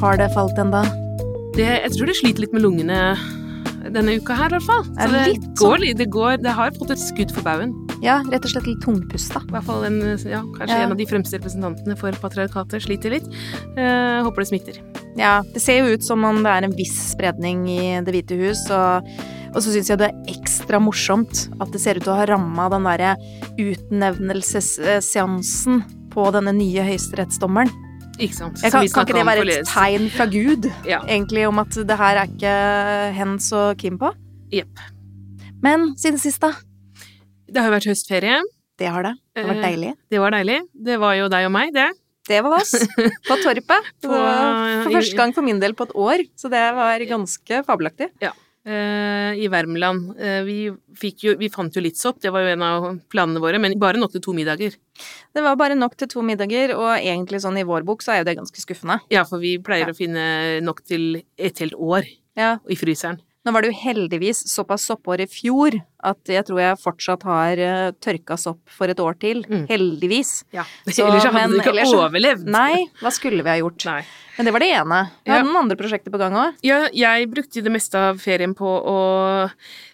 Har det falt ennå? Jeg tror det sliter litt med lungene denne uka her, i hvert fall. Så det, litt går, sånn? det, går, det har fått et skudd for baugen. Ja, rett og slett litt tungpusta. I hvert fall en, ja, kanskje Ja. en av de fremste representantene for patriarkatet sliter litt. Eh, håper det smitter. Ja, det ser jo ut som om det er en viss spredning i Det hvite hus, og, og så syns jeg det er ekstra morsomt at det ser ut til å ha ramma den derre utnevnelsesseansen på denne nye høyesterettsdommeren. Ikke sant? Jeg kan, kan ikke det være et tegn fra Gud, Ja. egentlig, om at det her er ikke hens og Kim på? Jepp. Men siden sist, da? Det har jo vært høstferie. Det har det. Det har vært Eh, deilig. Det var deilig. Det var jo deg og meg, det. Det var oss. På Torpet. På- for første gang for min del på et år, så det var ganske fabelaktig. Eh, I Värmland. Eh, vi, jo, vi fant jo litt sopp, det var jo en av planene våre, men bare nok til to middager. Det var bare nok til to middager, og egentlig sånn i vår bok så er jo det ganske skuffende. Ja, for vi pleier Ja. å finne nok til et helt år Ja, i fryseren. Nå var det jo heldigvis såpass soppår i fjor at jeg tror jeg fortsatt har uh, tørka sopp for et år til. Mm. Heldigvis. Ja. Så, ellers hadde men du ikke ellers overlevd. Nei, hva skulle vi ha gjort? Nei. Men det var det ene. Vi Ja. noen andre prosjekter på gang òg. Ja, jeg brukte det meste av ferien på å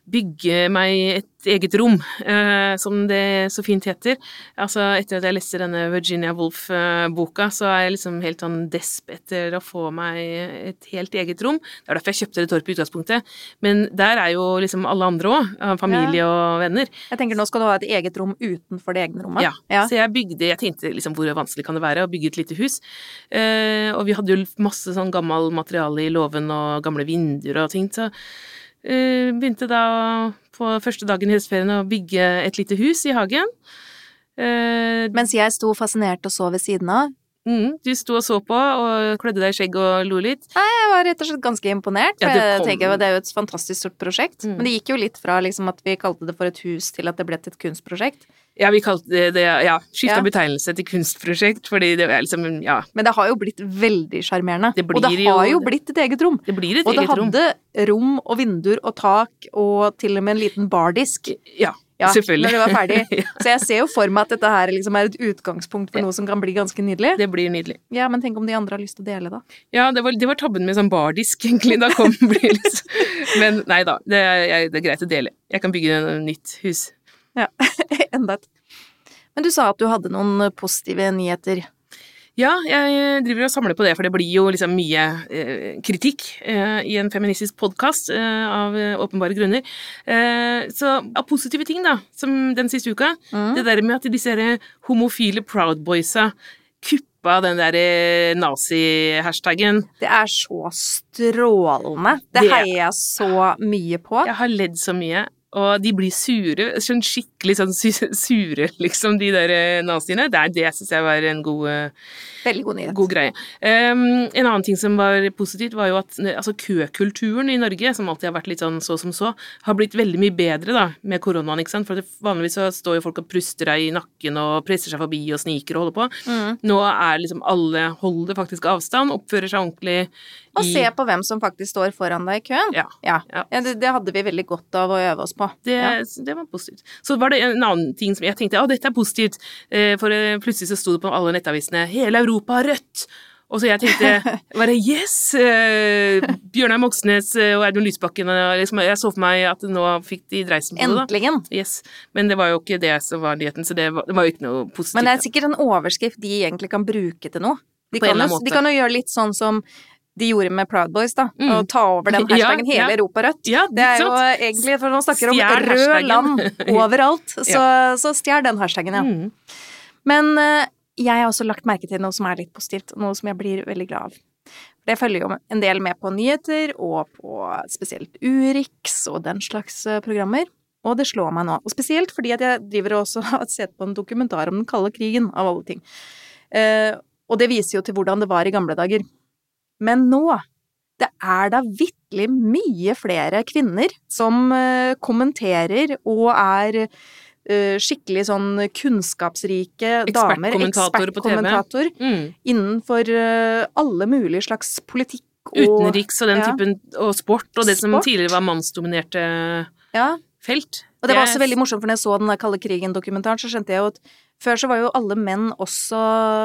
bygge meg et eget rom, eh, som det så fint heter. Altså, etter at jeg leste denne Virginia Woolf-boka, så er jeg liksom helt sånn desp etter å få meg et helt eget rom. Det er derfor jeg kjøpte det torpet i utgangspunktet. Men der er jo liksom alle andre òg, familie og venner. Jeg tenker nå skal du ha et eget rom utenfor det egne rommet. Ja. Så jeg bygde Jeg tenkte liksom hvor vanskelig kan det være å bygge et lite hus? Eh, og vi hadde jo masse sånn gammel materiale i låven og gamle vinduer og ting, så eh, begynte da på første dagen i høstferien å bygge et lite hus i hagen. Eh, Mens jeg sto fascinert og så ved siden av. mm, du sto og så på og klødde deg i skjegg og lo litt. Nei, Jeg var rett og slett ganske imponert. Ja, det jeg kom- jo Det er jo et fantastisk stort prosjekt. Mm. Men det gikk jo litt fra liksom at vi kalte det for et hus, til at det ble til et kunstprosjekt. Ja, vi kalte det, det Ja, skifta Ja. betegnelse til kunstprosjekt, fordi det er liksom Ja, Men det har jo blitt veldig sjarmerende. Og det har jo- jo blitt et eget rom. det blir et Og det eget rom. hadde rom og vinduer og tak og til og med en liten bardisk. Ja, Ja, selvfølgelig. Når det var ferdig. Så jeg ser jo for meg at dette her liksom er et utgangspunkt for noe som kan bli ganske nydelig. Det blir nydelig. Ja, men tenk om de andre har lyst til å dele, da. Ja, det var, det var tabben med sånn bardisk, egentlig. Da kom blir liksom Men nei da, det er, det er greit å dele. Jeg kan bygge et nytt hus. Ja, enda et. Men du sa at du hadde noen positive nyheter. Ja, jeg driver og samler på det, for det blir jo liksom mye eh, kritikk eh, i en feministisk podkast eh, av eh, åpenbare grunner. Eh, så av positive ting, da, som den siste uka, Mm. det der med at disse homofile Proud Boysa kuppa den der eh, nazi-hashtagen. Det er så strålende. Det, Det- heier jeg så mye på. Jeg har ledd så mye. Og de blir sure, sånn skikkelig sånn sure, liksom, de der eh, naziene. Det, er- det syns jeg var en god, eh, god god greie. Um, en annen ting som var positivt, var jo at altså, køkulturen i Norge, som alltid har vært litt sånn så som så, har blitt veldig mye bedre da, med koronaen, ikke sant. For vanligvis så står jo folk og pruster deg i nakken og presser seg forbi og sniker og holder på. Mm. Nå er liksom alle holder faktisk avstand, oppfører seg ordentlig Og i se på hvem som faktisk står foran deg i køen. Ja. Ja. Ja. Det, det hadde vi veldig godt av å øve oss på. Det, Ja. det var positivt. Så var det en annen ting som jeg tenkte, å, dette er positivt, eh, for eh, plutselig så sto det på alle nettavisene, hele Europa har rødt. Og så jeg tenkte, bare yes! Eh, Bjørnar Moxnes eh, og Audun Lysbakken, liksom, jeg så for meg at nå fikk de dreisen på det da. Endelig. Yes. Men det var jo ikke det som var nyheten, så det var, det var jo ikke noe positivt. Men det er sikkert en overskrift de egentlig kan bruke til noe. De, kan, jo, de kan jo gjøre litt sånn som de gjorde med Proud Boys, da. Mm. Å ta over den Ja, hele ja. Europa rødt. Ja, Det er jo sant? egentlig, for man snakker om Stjel rød hashtagen. land overalt, så, så stjel den hashtagen, ja. Mm. Men eh, jeg har også lagt merke til noe som er litt positivt, noe som jeg blir veldig glad av. For jeg følger jo en del med på nyheter, og på spesielt Urix og den slags eh, programmer. Og det slår meg nå. Og spesielt fordi at jeg driver og også har sett på en dokumentar om den kalde krigen, av alle ting. Eh, og det viser jo til hvordan det var i gamle dager. Men nå det er da vitterlig mye flere kvinner som eh, kommenterer og er eh, skikkelig sånn kunnskapsrike damer, ekspertkommentator, Mm. innenfor eh, alle mulige slags politikk og Utenriks og den ja. typen, og sport, og det som tidligere var mannsdominerte Ja. felt. Og det var også veldig morsomt, for når jeg så den der kalde krigen-dokumentaren, så skjønte jeg jo at Før så var jo alle menn også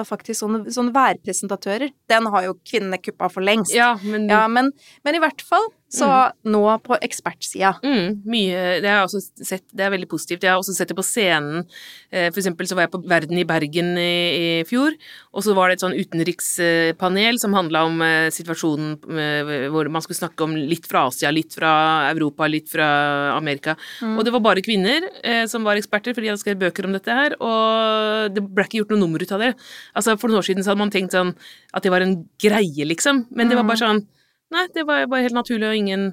faktisk sånne, sånne værpresentatører. Den har jo kvinnene kuppa for lengst. Ja, men, Ja, men, men i hvert fall så nå på ekspertsida. Mm, mye Det har jeg også sett, det er veldig positivt. Jeg har også sett det på scenen. Eh, For eksempel så var jeg på Verden i Bergen i, i fjor, og så var det et sånn utenrikspanel som handla om eh, situasjonen eh, hvor man skulle snakke om litt fra Asia, litt fra Europa, litt fra Amerika. Og det var bare kvinner som var eksperter, for de hadde skrevet bøker om dette her, og det ble ikke gjort noe nummer ut av det. Altså For noen år siden så hadde man tenkt sånn at det var en greie, liksom, men det var bare sånn Nei, det var bare helt naturlig, og ingen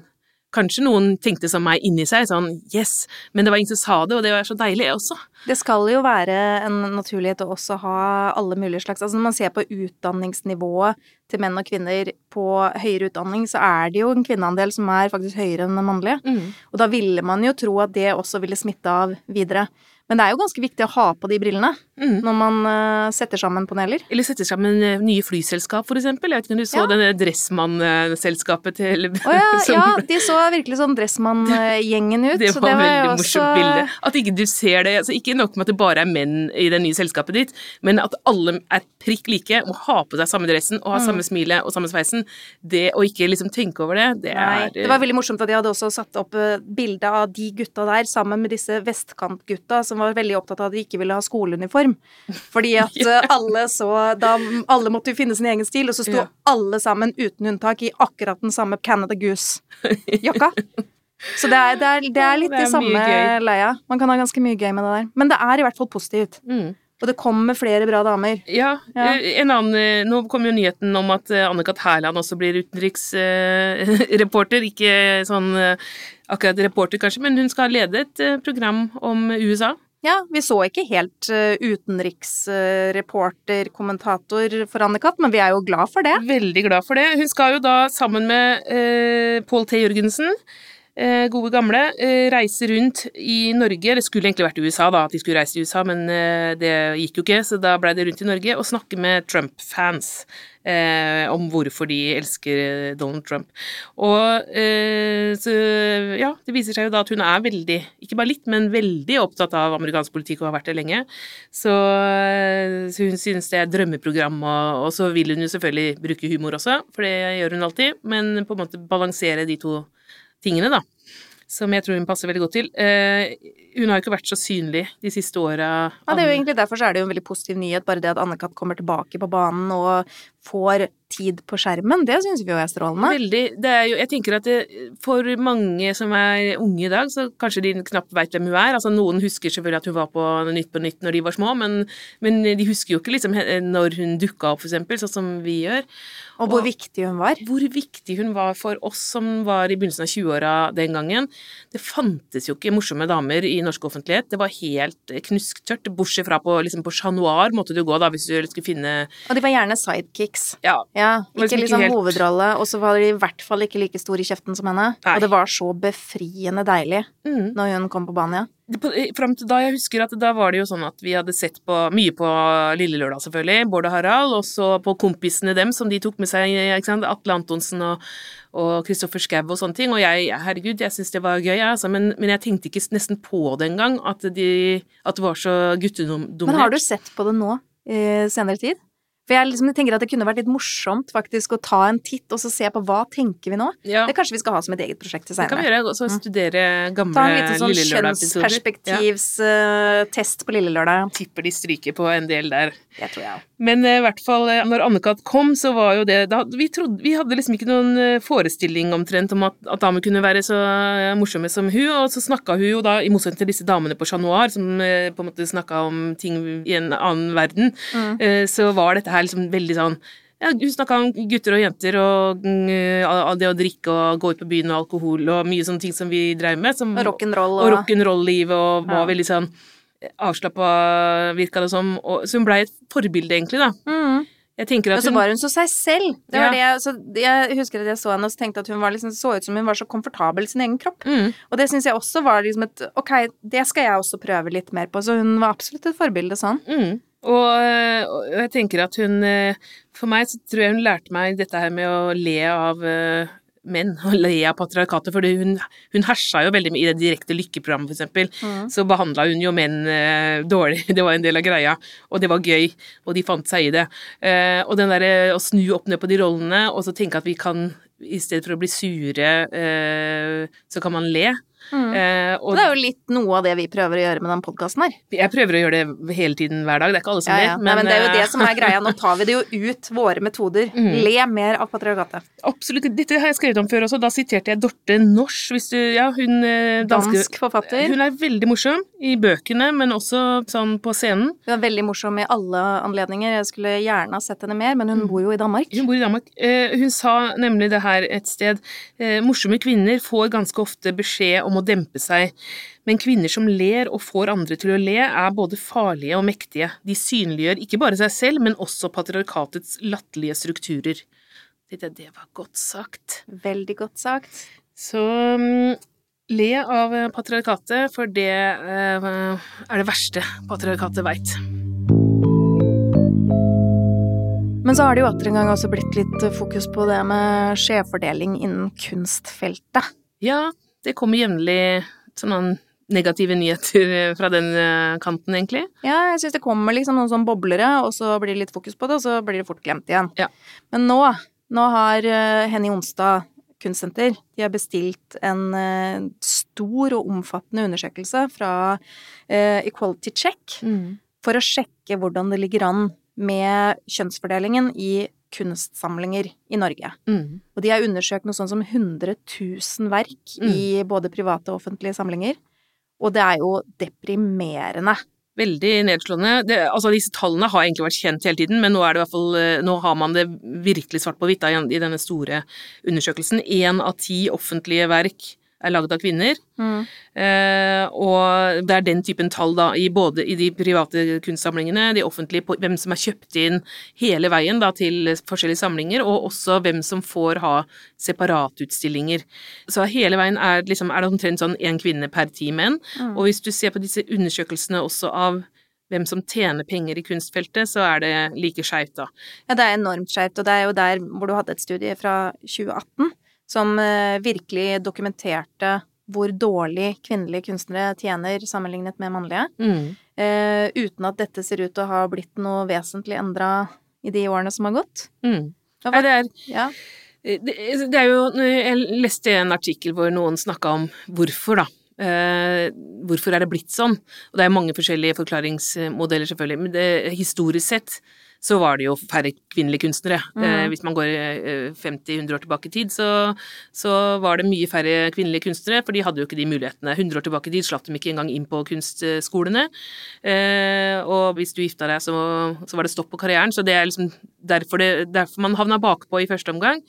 Kanskje noen tenkte som meg inni seg, sånn yes, men det var ingen som sa det, og det var så deilig også. Det skal jo være en naturlighet å også ha alle mulige slags Altså når man ser på utdanningsnivået til menn og kvinner på høyere utdanning, så er det jo en kvinneandel som er faktisk høyere enn den mannlige. Mm. Og da ville man jo tro at det også ville smitte av videre. Men det er jo ganske viktig å ha på de brillene Mm. når man uh, setter sammen paneler. Eller setter sammen eh, nye flyselskap, for eksempel. Jeg vet ikke om du så Ja. denne Dressmann-selskapet til oh, ja, som- ja, de så virkelig sånn Dressmann-gjengen ut. Det så var, jo veldig også- morsomt bilde. At ikke du ser det. Altså, ikke nok med at det bare er menn i det nye selskapet ditt, men at alle er prikk like, må ha på seg samme dressen og ha Mm. samme smilet og samme sveisen. Det å ikke liksom tenke over det, det Nei, er det var veldig morsomt at de hadde også satt opp eh, bilde av de gutta der sammen med disse vestkantgutta som var veldig opptatt av at de ikke ville ha skoleuniform. Fordi at eh, alle så da, Alle måtte jo finne sin egen stil, og så sto Ja. alle sammen uten unntak i akkurat den samme Canada Goose-jakka. Så det er, det er, det er litt Det er i samme leia. Man kan ha ganske mye gøy med det der. Men det er i hvert fall positivt. Mm. Og det kommer flere bra damer. Ja, Ja. eh, en annen eh, Nå kom jo nyheten om at Anne-Kat. Hærland også blir utenriksreporter. Ikke sånn akkurat reporter, kanskje, men hun skal lede et program om USA. Ja, vi så ikke helt uh, utenriksreporter, kommentator for Anne-Kat., men vi er jo glad for det. Veldig glad for det. Hun skal jo da sammen med eh, Pål T. Jørgensen, eh, gode gamle, eh, reise rundt i Norge. Det skulle egentlig vært i USA, da, at de skulle reise til USA, men eh, det gikk jo ikke, så da ble det rundt i Norge og snakke med Trump-fans. Eh, om hvorfor de elsker eh, Donald Trump. Og eh, så, ja, det viser seg jo da at hun er veldig, ikke bare litt, men veldig opptatt av amerikansk politikk og har vært det lenge. Så, eh, så hun synes det er drømmeprogram, og, og så vil hun jo selvfølgelig bruke humor også, for det gjør hun alltid, men på en måte balansere de to tingene, da. Som jeg tror hun passer veldig godt til. Eh, hun har jo ikke vært så synlig de siste åra. Ja, det er jo egentlig Derfor så er det jo en veldig positiv nyhet, bare det at Anne-Kat. kommer tilbake på banen og får tid på skjermen. Det syns vi jo er strålende. Veldig. Det er jo, jeg tenker at det, for mange som er unge i dag, så kanskje de knapt veit hvem hun er. Altså Noen husker selvfølgelig at hun var på Nytt på Nytt når de var små, men, men de husker jo ikke liksom når hun dukka opp, eksempel, sånn som vi gjør. Og hvor Og- viktig hun var. Hvor viktig hun var for oss som var i begynnelsen av 20-åra den gangen. Det fantes jo ikke morsomme damer i norsk offentlighet. Det var helt knusktørt. Bortsett fra på, liksom på Chat Noir måtte du gå da hvis du skulle finne Og de var gjerne sidekicks. Ja, Ja, liksom ikke liksom helt- hovedrolle, og så var de i hvert fall ikke like stor i kjeften som henne. Nei. Og det var så befriende deilig mm. når hun kom på banen, ja. Fram til da, jeg husker at da var det jo sånn at vi hadde sett på mye på Lille Lørdag, selvfølgelig, Bård og Harald, og så på kompisene dem som de tok med seg, Atle Antonsen og og Kristoffer Schou og sånne ting, og jeg, herregud, jeg syntes det var gøy, altså, men, men jeg tenkte ikke nesten på det engang, at, de, at det var så guttedominert. Men har du sett på det nå i senere tid? For jeg liksom tenker at det kunne vært litt morsomt faktisk å ta en titt og så se på hva tenker vi nå. Ja, Det kanskje vi skal ha som et eget prosjekt til det kan vi gjøre, så studere gamle Ta en liten sånn kjønnsperspektivstest Ja. kjønnsperspektivstest på Lille Lørdag. Tipper de stryker på en del der. Det tror jeg òg. Men eh, i hvert fall, eh, når Anne-Kat. kom, så var jo det da, vi, trodde, vi hadde liksom ikke noen eh, forestilling omtrent om at, at damer kunne være så eh, morsomme som hun, og så snakka hun jo da, i motsetning til disse damene på Chat Noir, som eh, på en måte snakka om ting i en annen verden, Mm. eh, så var dette her liksom veldig sånn ja, Hun snakka om gutter og jenter og uh, det å drikke og gå ut på byen og alkohol og mye sånne ting som vi drev med. Som, Og rock'n'roll og og rock'n'roll-livet og var Ja. veldig sånn avslappa, virka det som. Og, så hun blei et forbilde, egentlig, da. mm. Hun... Og så var hun så seg selv. Det Ja. var det, jeg- så jeg husker at jeg så henne og så tenkte at hun var liksom, så ut som hun var så komfortabel i sin egen kropp. mm, Og det syns jeg også var liksom et Ok, det skal jeg også prøve litt mer på. Så hun var absolutt et forbilde sånn. mm. Og, og jeg tenker at hun øh, For meg så tror jeg hun lærte meg dette her med å le av øh, menn og le av patriarkatet, for hun, hun hersa jo veldig med i det direkte lykkeprogrammet, for eksempel. Mm. Så behandla hun jo menn eh, dårlig, det var en del av greia, og det var gøy, og de fant seg i det. Eh, og den derre å snu opp ned på de rollene, og så tenke at vi kan, i stedet for å bli sure, eh, så kan man le. Mm. Eh, og Det er jo litt noe av det vi prøver å gjøre med den podkasten her. jeg prøver å gjøre det hele tiden hver dag, det er ikke alle som Ja, ler. men, Nei, men det er jo eh, det som er greia. Nå tar vi det jo ut, våre metoder. Mm. Le mer av patriarkatet. Absolutt. Dette har jeg skrevet om før også. Da siterte jeg Dorte Nors, hvis du Ja, hun eh, danske Dansk forfatter. Hun er veldig morsom i bøkene, men også sånn på scenen. Hun er veldig morsom i alle anledninger. Jeg skulle gjerne ha sett henne mer, men hun Mm. bor jo i Danmark. Hun bor i Danmark. Eh, hun sa nemlig det her et sted. Eh, morsomme kvinner får ganske ofte beskjed om å dempe seg. Men kvinner som ler og får andre til å le, er både farlige og mektige. De synliggjør ikke bare seg selv, men også patriarkatets latterlige strukturer. Tenkte Det var godt sagt. Veldig godt sagt. Så mm, le av patriarkatet, for det eh, er det verste patriarkatet veit. Men så har det jo atter en gang også blitt litt fokus på det med skjevfordeling innen kunstfeltet. Ja, det kommer jevnlig negative nyheter fra den eh, kanten, egentlig. Ja, jeg syns det kommer liksom noen sånne boblere, og så blir det litt fokus på det, og så blir det fort glemt igjen. Ja. Men nå, nå har uh, Henny Onsdag Kunstsenter de har bestilt en eh, stor og omfattende undersøkelse fra eh, Equality Check for å sjekke hvordan det ligger an med kjønnsfordelingen i kunstsamlinger i Norge. Mm. Og de har undersøkt noe sånn som 100 000 verk Mm. i både private og offentlige samlinger. Og det er jo deprimerende. Veldig nedslående. Det, altså, disse tallene har egentlig vært kjent hele tiden, men nå, er det i hvert fall, eh, nå har man det virkelig svart på hvitt i denne store undersøkelsen. Én av ti offentlige verk er lagd av kvinner. Eh, og det er den typen tall da, i både i de private kunstsamlingene, de offentlige, på hvem som er kjøpt inn hele veien da, til forskjellige samlinger, og også hvem som får ha separatutstillinger. Så hele veien er, liksom, er det omtrent sånn én kvinne per ti menn. Mm. Og hvis du ser på disse undersøkelsene også av hvem som tjener penger i kunstfeltet, så er det like skeivt, da. Ja, det er enormt skjevt, og det er jo der hvor du hadde et studie fra 2018 som eh, virkelig dokumenterte hvor dårlig kvinnelige kunstnere tjener sammenlignet med mannlige, Mm. eh, uten at dette ser ut til å ha blitt noe vesentlig endra i de årene som har gått. Mm. Nei, det er Ja. Det, det er jo Jeg leste en artikkel hvor noen snakka om hvorfor, da. Eh, hvorfor er det blitt sånn? Og det er mange forskjellige forklaringsmodeller, selvfølgelig, men det, historisk sett så var det jo færre kvinnelige kunstnere. Eh, Mm. hvis man går eh, 50-100 år tilbake i tid, så, så var det mye færre kvinnelige kunstnere, for de hadde jo ikke de mulighetene. 100 år tilbake i tid slapp de ikke engang inn på kunstskolene. Eh, og hvis du gifta deg, så, så var det stopp på karrieren. Så det er liksom derfor, det, derfor man havna bakpå i første omgang.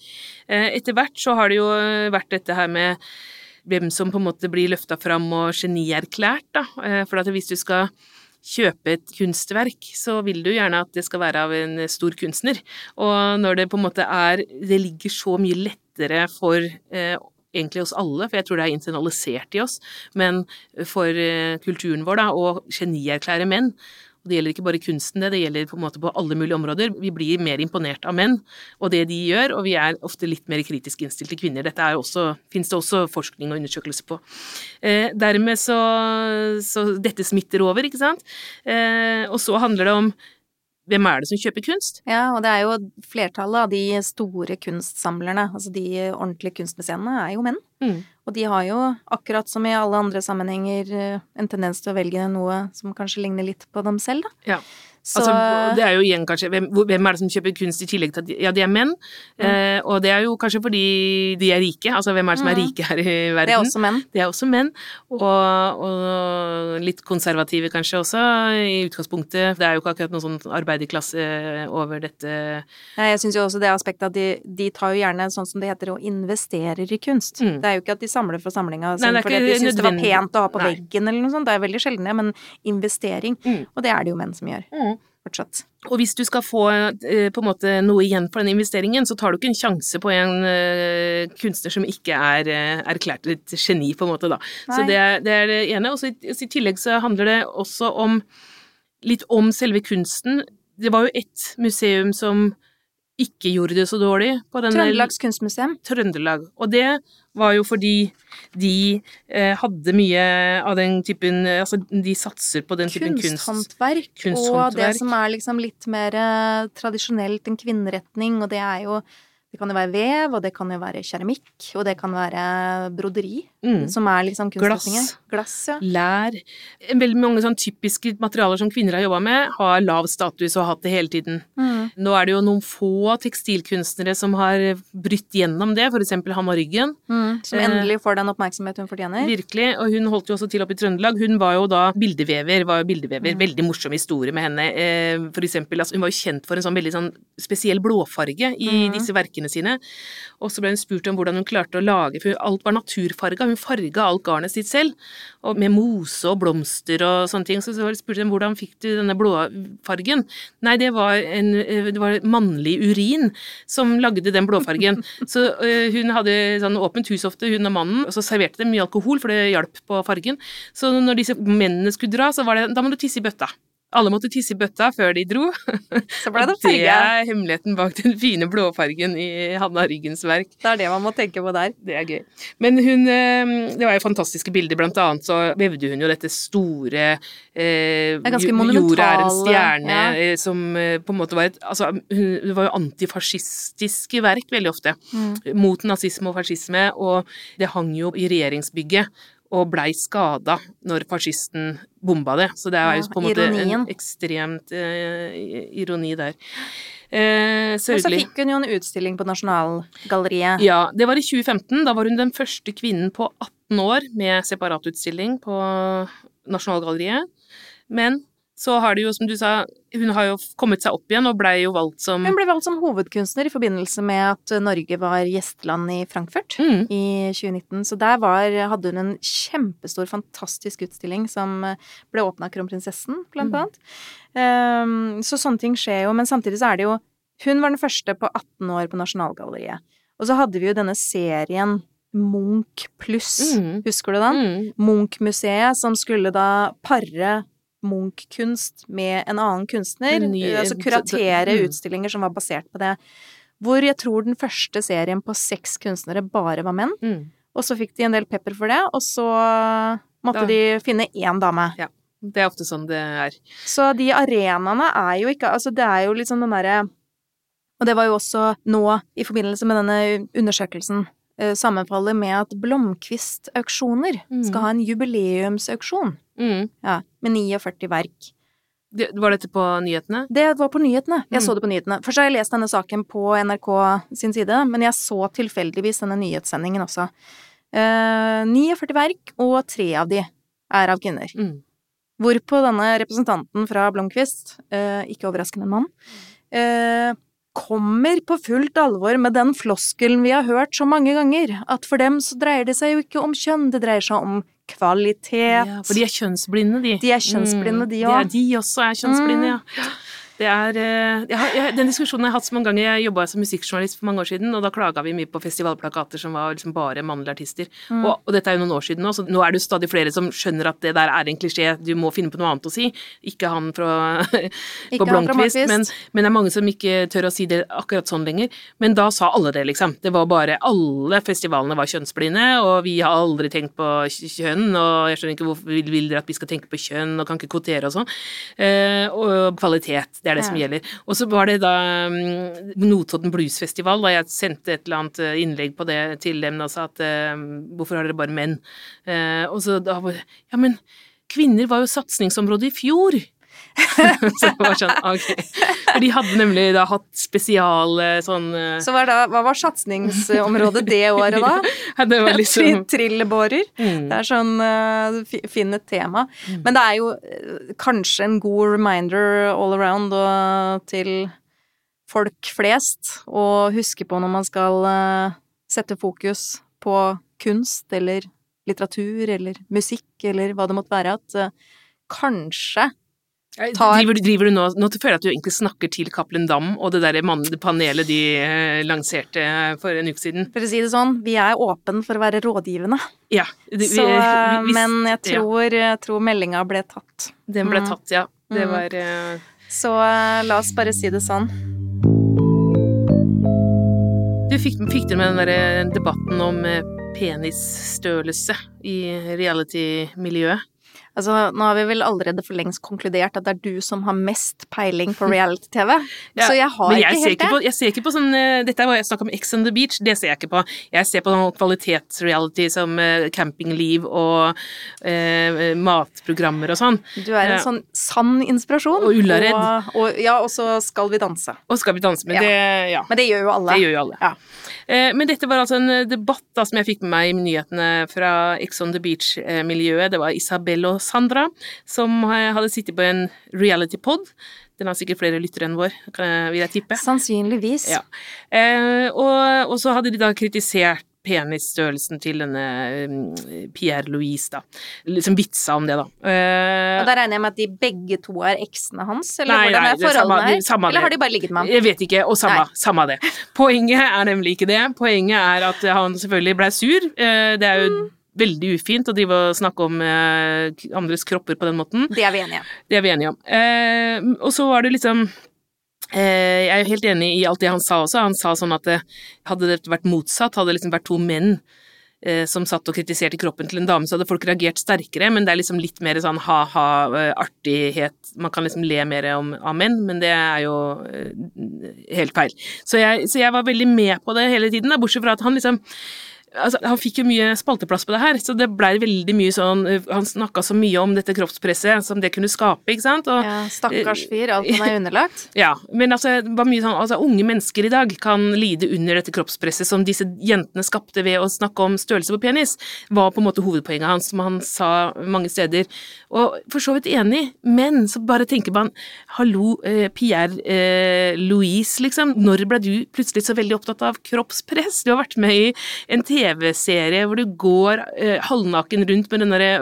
Eh, etter hvert så har det jo vært dette her med hvem som på en måte blir løfta fram og genierklært, da. Eh, For at hvis du skal kjøpe et kunstverk, så vil du gjerne at det skal være av en stor kunstner. Og når det på en måte er Det ligger så mye lettere for eh, egentlig oss alle, for jeg tror det er internalisert i oss, men for eh, kulturen vår, da, å genierklære menn. Og det gjelder ikke bare kunsten, det, gjelder på en måte på alle mulige områder. Vi blir mer imponert av menn og det de gjør, og vi er ofte litt mer kritisk innstilt til kvinner. Dette også, finnes det også forskning og undersøkelse på. Eh, dermed så, så Dette smitter over, ikke sant? Eh, og så handler det om hvem er det som kjøper kunst? ja, og det er jo flertallet av de store kunstsamlerne, altså de ordentlige kunstmuseene, er jo menn. Mm. Og de har jo, akkurat som i alle andre sammenhenger, eh, en tendens til å velge noe som kanskje ligner litt på dem selv, da. Ja. Så Altså, det er jo igjen kanskje hvem, hvem er det som kjøper kunst i tillegg til at Ja, de er menn, eh, og det er jo kanskje fordi de er rike. Altså hvem er det som er Mm. rike her i verden? det er også menn. Det er også menn, og, og litt konservative kanskje også, i utgangspunktet. Det er jo ikke akkurat noen sånn arbeiderklasse over dette Jeg syns jo også det aspektet at de, de tar jo gjerne sånn som det heter, og investerer i kunst. Mm. Det er jo ikke at de samler for samlinga er fordi de syns det var pent å ha på Nei. veggen eller noe sånt. Det er veldig sjelden det, men investering. Mm. Og det er det jo menn som gjør, fortsatt. Og hvis du skal få eh, på en måte noe igjen for den investeringen, så tar du ikke en sjanse på en eh, kunstner som ikke er eh, erklært et geni, på en måte, da. Så det er det, er det ene. Og så i, i tillegg så handler det også om litt om selve kunsten. Det var jo ett museum som ikke gjorde det så dårlig på denne Trøndelags kunstmuseum. Trøndelag. Og det var jo fordi de eh, hadde mye av den typen Altså, de satser på den typen kunst. Kunsthåndverk. Og det som er liksom litt mer eh, tradisjonelt en kvinneretning, og det er jo Det kan jo være vev, og det kan jo være keramikk, og det kan være broderi, Mm. som er liksom kunstretninger. Glass. Glass, ja. Lær. Veldig mange sånn typiske materialer som kvinner har jobba med, har lav status og har hatt det hele tiden. Mm. Nå er det jo noen få tekstilkunstnere som har brutt gjennom det, eksempel Hanna Ryggen. Mm. Som Eh, endelig får den oppmerksomhet hun fortjener. Virkelig. Og hun holdt jo også til oppe i Trøndelag. Hun var jo da bildevever. var jo bildevever. Mm. Veldig morsom historie med henne. Eh, For eksempel, altså, hun var jo kjent for en sånn veldig sånn spesiell blåfarge i Mm. disse verkene sine. Og så ble hun spurt om hvordan hun klarte å lage For alt var naturfarga. Hun farga alt garnet sitt selv. Og med mose og blomster og sånne ting. Så så spurte hun hvordan fikk du denne blåfargen. Nei, det var, en, eh, det var mannlig urin som lagde den blåfargen. Så eh, hun hadde sånn åpent hus ofte, hun og mannen, og så serverte de mye alkohol, for det hjalp på fargen. Så når disse mennene skulle dra, så var det da må du tisse i bøtta. Alle måtte tisse i bøtta før de dro. Så ble det Og det er hemmeligheten bak den fine blåfargen i Hanna Ryggens verk. Det er det man må tenke på der. Det er gøy. Men hun eh, Det var jo fantastiske bilder. Blant annet så vevde hun jo dette store eh, er Jorda er en stjerne, ja. eh, som eh, på en måte var et Altså, hun, var jo antifascistiske verk veldig ofte. Mm. Mot nazisme og fascisme, og det hang jo i regjeringsbygget. Og blei skada når fascisten bomba det. Så det er jo på en måte ironien. en ekstremt eh, ironi der. Eh, Men så fikk hun jo en utstilling på Nasjonalgalleriet. Ja, det var i 2015. Da var hun den første kvinnen på 18 år med separatutstilling på Nasjonalgalleriet. Men så har det jo, som du sa, hun har jo kommet seg opp igjen og blei jo valgt som Hun ble valgt som hovedkunstner i forbindelse med at Norge var gjesteland i Frankfurt mm, i 2019. Så der var, hadde hun en kjempestor, fantastisk utstilling som ble åpna av kronprinsessen, blant Mm. annet. Um, så sånne ting skjer jo, men samtidig så er det jo Hun var den første på 18 år på Nasjonalgalleriet. Og så hadde vi jo denne serien Munch pluss, Mm. husker du den? mm, Munch-museet, som skulle da pare Munch-kunst med en annen kunstner. Ny- altså kuratere Mm. utstillinger som var basert på det. Hvor jeg tror den første serien på seks kunstnere bare var menn. mm. Og så fikk de en del pepper for det, og så måtte Da- de finne én dame. Ja. Det er ofte sånn det er. Så de arenaene er jo ikke Altså, det er jo liksom den derre Og det var jo også nå, i forbindelse med denne undersøkelsen, eh, sammenfaller med at Blomkvist-auksjoner Mm. skal ha en jubileumsauksjon. Mm. Ja, med 49 verk. Det, var dette på nyhetene? Det var på nyhetene. Jeg Mm. så det på nyhetene. Først har jeg lest denne saken på NRK sin side, men jeg så tilfeldigvis denne nyhetssendingen også. Eh, 49 verk, og tre av de er av kvinner. Mm. Hvorpå denne representanten fra Blomkvist, eh, ikke overraskende en mann, eh, kommer på fullt alvor med den floskelen vi har hørt så mange ganger, at for dem så dreier det seg jo ikke om kjønn, det dreier seg om kvalitet. Ja, for de er kjønnsblinde, de. De er kjønnsblinde, de Mm. De, er, de også er kjønnsblinde, Mm. ja. Det er, eh, jeg har, jeg, den diskusjonen har jeg hatt så mange ganger. Jeg jobba som musikkjournalist for mange år siden, og da klaga vi mye på festivalplakater som var liksom bare mannlige artister. Mm. Og, og dette er jo noen år siden nå, så nå er det jo stadig flere som skjønner at det der er en klisjé, du må finne på noe annet å si. Ikke han fra, på Blomkvist, men, men det er mange som ikke tør å si det akkurat sånn lenger. Men da sa alle det, liksom. Det var bare Alle festivalene var kjønnsblinde, og vi har aldri tenkt på kjønn, og jeg skjønner ikke hvorfor vil dere at vi skal tenke på kjønn, og kan ikke kvotere og sånn. Eh, og kvalitet, det er det som gjelder. Og så var det da um, Notodden Bluesfestival, da jeg sendte et eller annet eh, innlegg på det til dem og sa at eh, hvorfor har dere bare menn? Eh, og så da var Ja, men kvinner var jo satsingsområdet i fjor! så det var sånn, ok. For de hadde nemlig da hatt spesial eh, sånn eh, Så hva, er da, hva var satsingsområdet det året da? Det var liksom Trillebårer. mm, Det er sånn uh, Finn et tema. Men det er jo eh, kanskje en god reminder all around og til folk flest å huske på når man skal eh, sette fokus på kunst eller litteratur eller musikk eller hva det måtte være, at eh, kanskje tar- driver, driver du nå Nå føler jeg at du egentlig snakker til Cappelen Dam og det der panelet de eh, lanserte for en uke siden. For å si det sånn, vi er åpen for å være rådgivende. Ja. det- vi- Så, vi, vi- men jeg tror, ja. tror meldinga ble tatt. Den ble Mm. tatt, ja. Det Mm. var uh... Så eh, la oss bare si det sånn. Du fikk, fikk du med den derre debatten om eh, penisstørrelse i reality-miljøet. Altså, nå har vi vel allerede for lengst konkludert at det er du som har mest peiling på reality-TV. Ja, så jeg har Men jeg ikke ser helt det. på, jeg ser ikke på sånn eh, Dette er hva jeg snakka om Ex on the Beach, det ser jeg ikke på. Jeg ser på sånn kvalitetsreality som eh, campingliv og eh, matprogrammer og sånn. Du er en Ja. sånn sann inspirasjon. Og Ullared. Og, og, ja, og så skal vi danse. Og Skal vi danse men, Ja. det Ja. Men det gjør jo alle. Det gjør jo alle. Ja. Eh, Men dette var altså en eh, debatt da, som jeg fikk med meg i nyhetene fra Ex on the Beach-miljøet. Det var Isabel og Sandra som eh, hadde sittet på en reality-pod. Den har sikkert flere lyttere enn vår, vil jeg tippe. Sannsynligvis. Ja. Og, og så hadde de da kritisert penisstørrelsen til denne eh, Pierre Louise, da. Liksom vitsa om det, da. Uh, Og da regner jeg med at de begge to er eksene hans, eller Nei, hvordan er er forholdene samme- her? er samme eller har de bare ligget med ham? Jeg vet ikke, og samme, Nei. samme det. Poenget er nemlig ikke det. Poenget er at han selvfølgelig blei sur. Uh, Det er jo Mm. veldig ufint å drive og snakke om eh, andres kropper på den måten. Det er vi enige om. Det er vi enige om. Eh, og så var det liksom Jeg er helt enig i alt det han sa også. Han sa sånn at hadde det vært motsatt, hadde det liksom vært to menn eh, som satt og kritiserte kroppen til en dame, så hadde folk reagert sterkere, men det er liksom litt mer sånn ha-ha, eh, artighet. Man kan liksom le mer om, av menn, men det er jo eh, helt feil. Så jeg, så jeg var veldig med på det hele tiden, da, bortsett fra at han liksom Altså, han fikk jo mye spalteplass på det her, så det blei veldig mye sånn øh, Han snakka så mye om dette kroppspresset som det kunne skape, ikke sant? Og, Ja, stakkars fyr, alt han er underlagt. ja, men altså, det var mye sånn, altså, unge mennesker i dag kan lide under dette kroppspresset som disse jentene skapte ved å snakke om størrelse på penis, var på en måte hovedpoenget hans, som han sa mange steder. Og for så vidt enig, men så bare tenker man, hallo, eh, Pierre eh, Louise, liksom, når ble du plutselig så veldig opptatt av kroppspress? Du har vært med i en TV-serie hvor du går eh, halvnaken rundt med den derre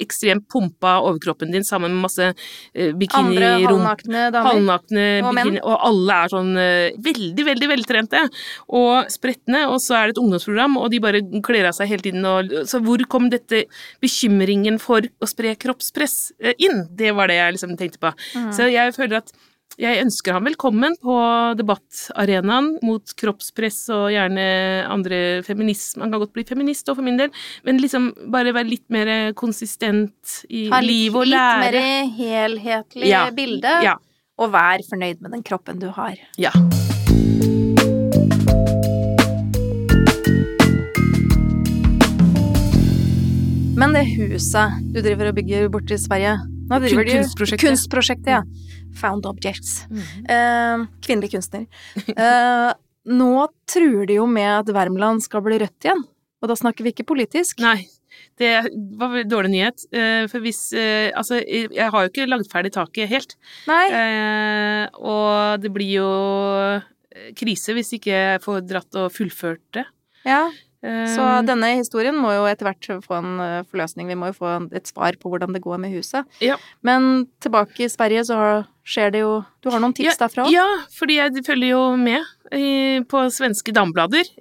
ekstremt pumpa overkroppen din sammen med masse eh, Andre bikinirom halvnakne damer. halvnakne Og menn. og alle er sånn eh, veldig, veldig veltrente og spretne, og så er det et ungdomsprogram, og de bare kler av seg hele tiden, og så hvor kom dette bekymringen for å spre kroppspress eh, inn? Det var det jeg liksom tenkte på. Mm. Så jeg føler at jeg ønsker ham velkommen på debattarenaen mot kroppspress og gjerne andre feminisme. Han kan godt bli feminist òg, for min del, men liksom bare være litt mer konsistent i litt, liv og litt mer helhetlig Ja. bilde, Ja. og vær fornøyd med den kroppen du har. Ja. Men det huset du driver og bygger borte i Sverige nå driver de kunstprosjektet. Kunstprosjektet, ja. Found Objects. Eh, kvinnelig kunstner. Uh, nå truer de jo med at Värmland skal bli rødt igjen. Og da snakker vi ikke politisk. Nei, det var vel dårlig nyhet. eh, For hvis Altså, jeg har jo ikke lagd ferdig taket helt. Nei. Og det blir jo krise hvis ikke jeg får dratt og fullført det. Ja. Så denne historien må jo etter hvert få en eh, forløsning. Vi må jo få et svar på hvordan det går med huset. Ja. Men tilbake i Sverige så skjer det jo Du har noen tips derfra? Ja, fordi jeg følger jo med på svenske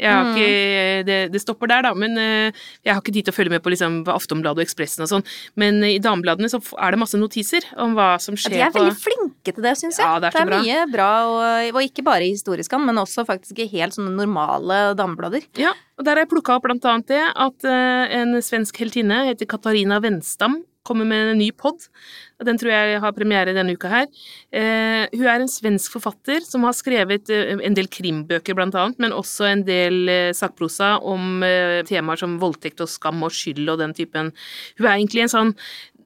har Mm. ikke, det, det stopper der, da, men eh, jeg har ikke tid til å følge med på liksom, Aftonbladet og Ekspressen og sånn. Men i damebladene så er det masse notiser om hva som skjer De er på veldig flinke til det, syns jeg. Ja, det er så bra. mye bra, og, og ikke bare i Historiskan, men også faktisk i helt sånne normale dameblader. Ja, og der har jeg plukka opp blant annet det at eh, en svensk heltinne heter Katarina Wenstam kommer med en ny pod. Den tror jeg har premiere denne uka her. Eh, hun er en svensk forfatter som har skrevet eh, en del krimbøker blant annet, men også en del eh, sakprosa om temaer som voldtekt og skam og skyld og den typen. Hun er egentlig en sånn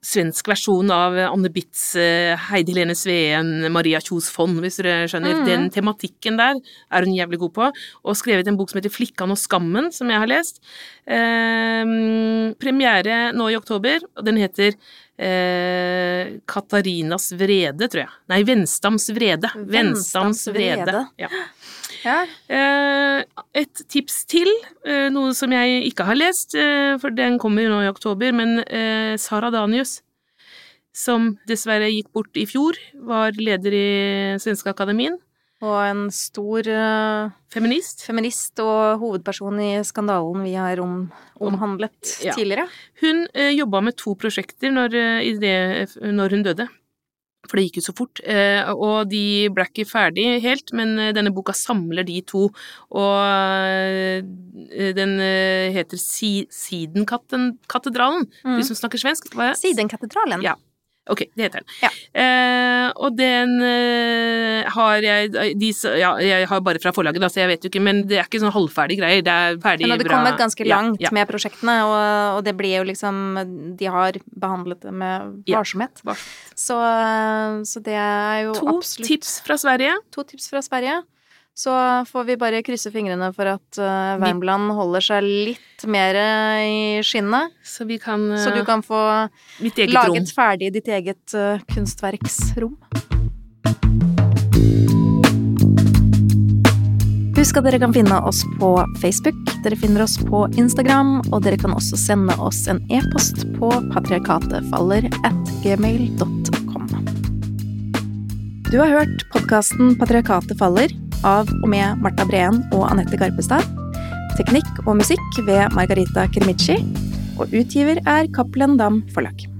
svensk versjon av Anne Bitz, eh, Heidi Helene Sveen, Maria Kjos Fond, hvis dere skjønner. Mhm. Den tematikken der er hun jævlig god på. Og skrevet en bok som heter Flikkan og skammen, som jeg har lest. Eh, premiere nå i oktober, og den heter eh, Katarinas vrede, tror jeg. Nei, Venstams vrede. Venstams vrede. Ja. Ja. Eh, et tips til, eh, noe som jeg ikke har lest, eh, for den kommer nå i oktober, men Sara Danius, som dessverre gikk bort i fjor, var leder i Svenske Akademien, Og en stor feminist. feminist og hovedperson i skandalen vi har om, omhandlet Ja. tidligere. Hun eh, jobba med to prosjekter når, det, når hun døde. For det gikk jo så fort. Eh, og de ble ikke ferdig helt, men eh, denne boka samler de to. Og eh, den heter Sidenkatedralen, Mm. du som snakker svensk. Sidenkatedralen. Ja. Ok, det heter den. Ja. Eh, og den eh, har jeg de, Ja, jeg har bare fra forlaget, da, så jeg vet jo ikke, men det er ikke sånn halvferdig greier. Det er ferdig Men det bra. kommet ganske langt ja. med prosjektene, og, og det blir jo liksom De har behandlet det med varsomhet. Vars- Så, så det er jo To absolutt tips fra Sverige. To tips fra Sverige. Så får vi bare krysse fingrene for at uh, Värmland holder seg litt mer i skinnet. Så vi kan uh, Så du kan få eget rom. laget ferdig ditt eget uh, kunstverksrom. Husk at dere kan finne oss på Facebook, dere finner oss på Instagram, og dere kan også sende oss en e-post på patriarkatefaller at gmail.com. Du har hørt podkasten Patriarkatet faller av og med Marta Breen og Anette Garpestad. Teknikk og musikk ved Margarita Krimici. Og utgiver er Cappelen Dam Forlag.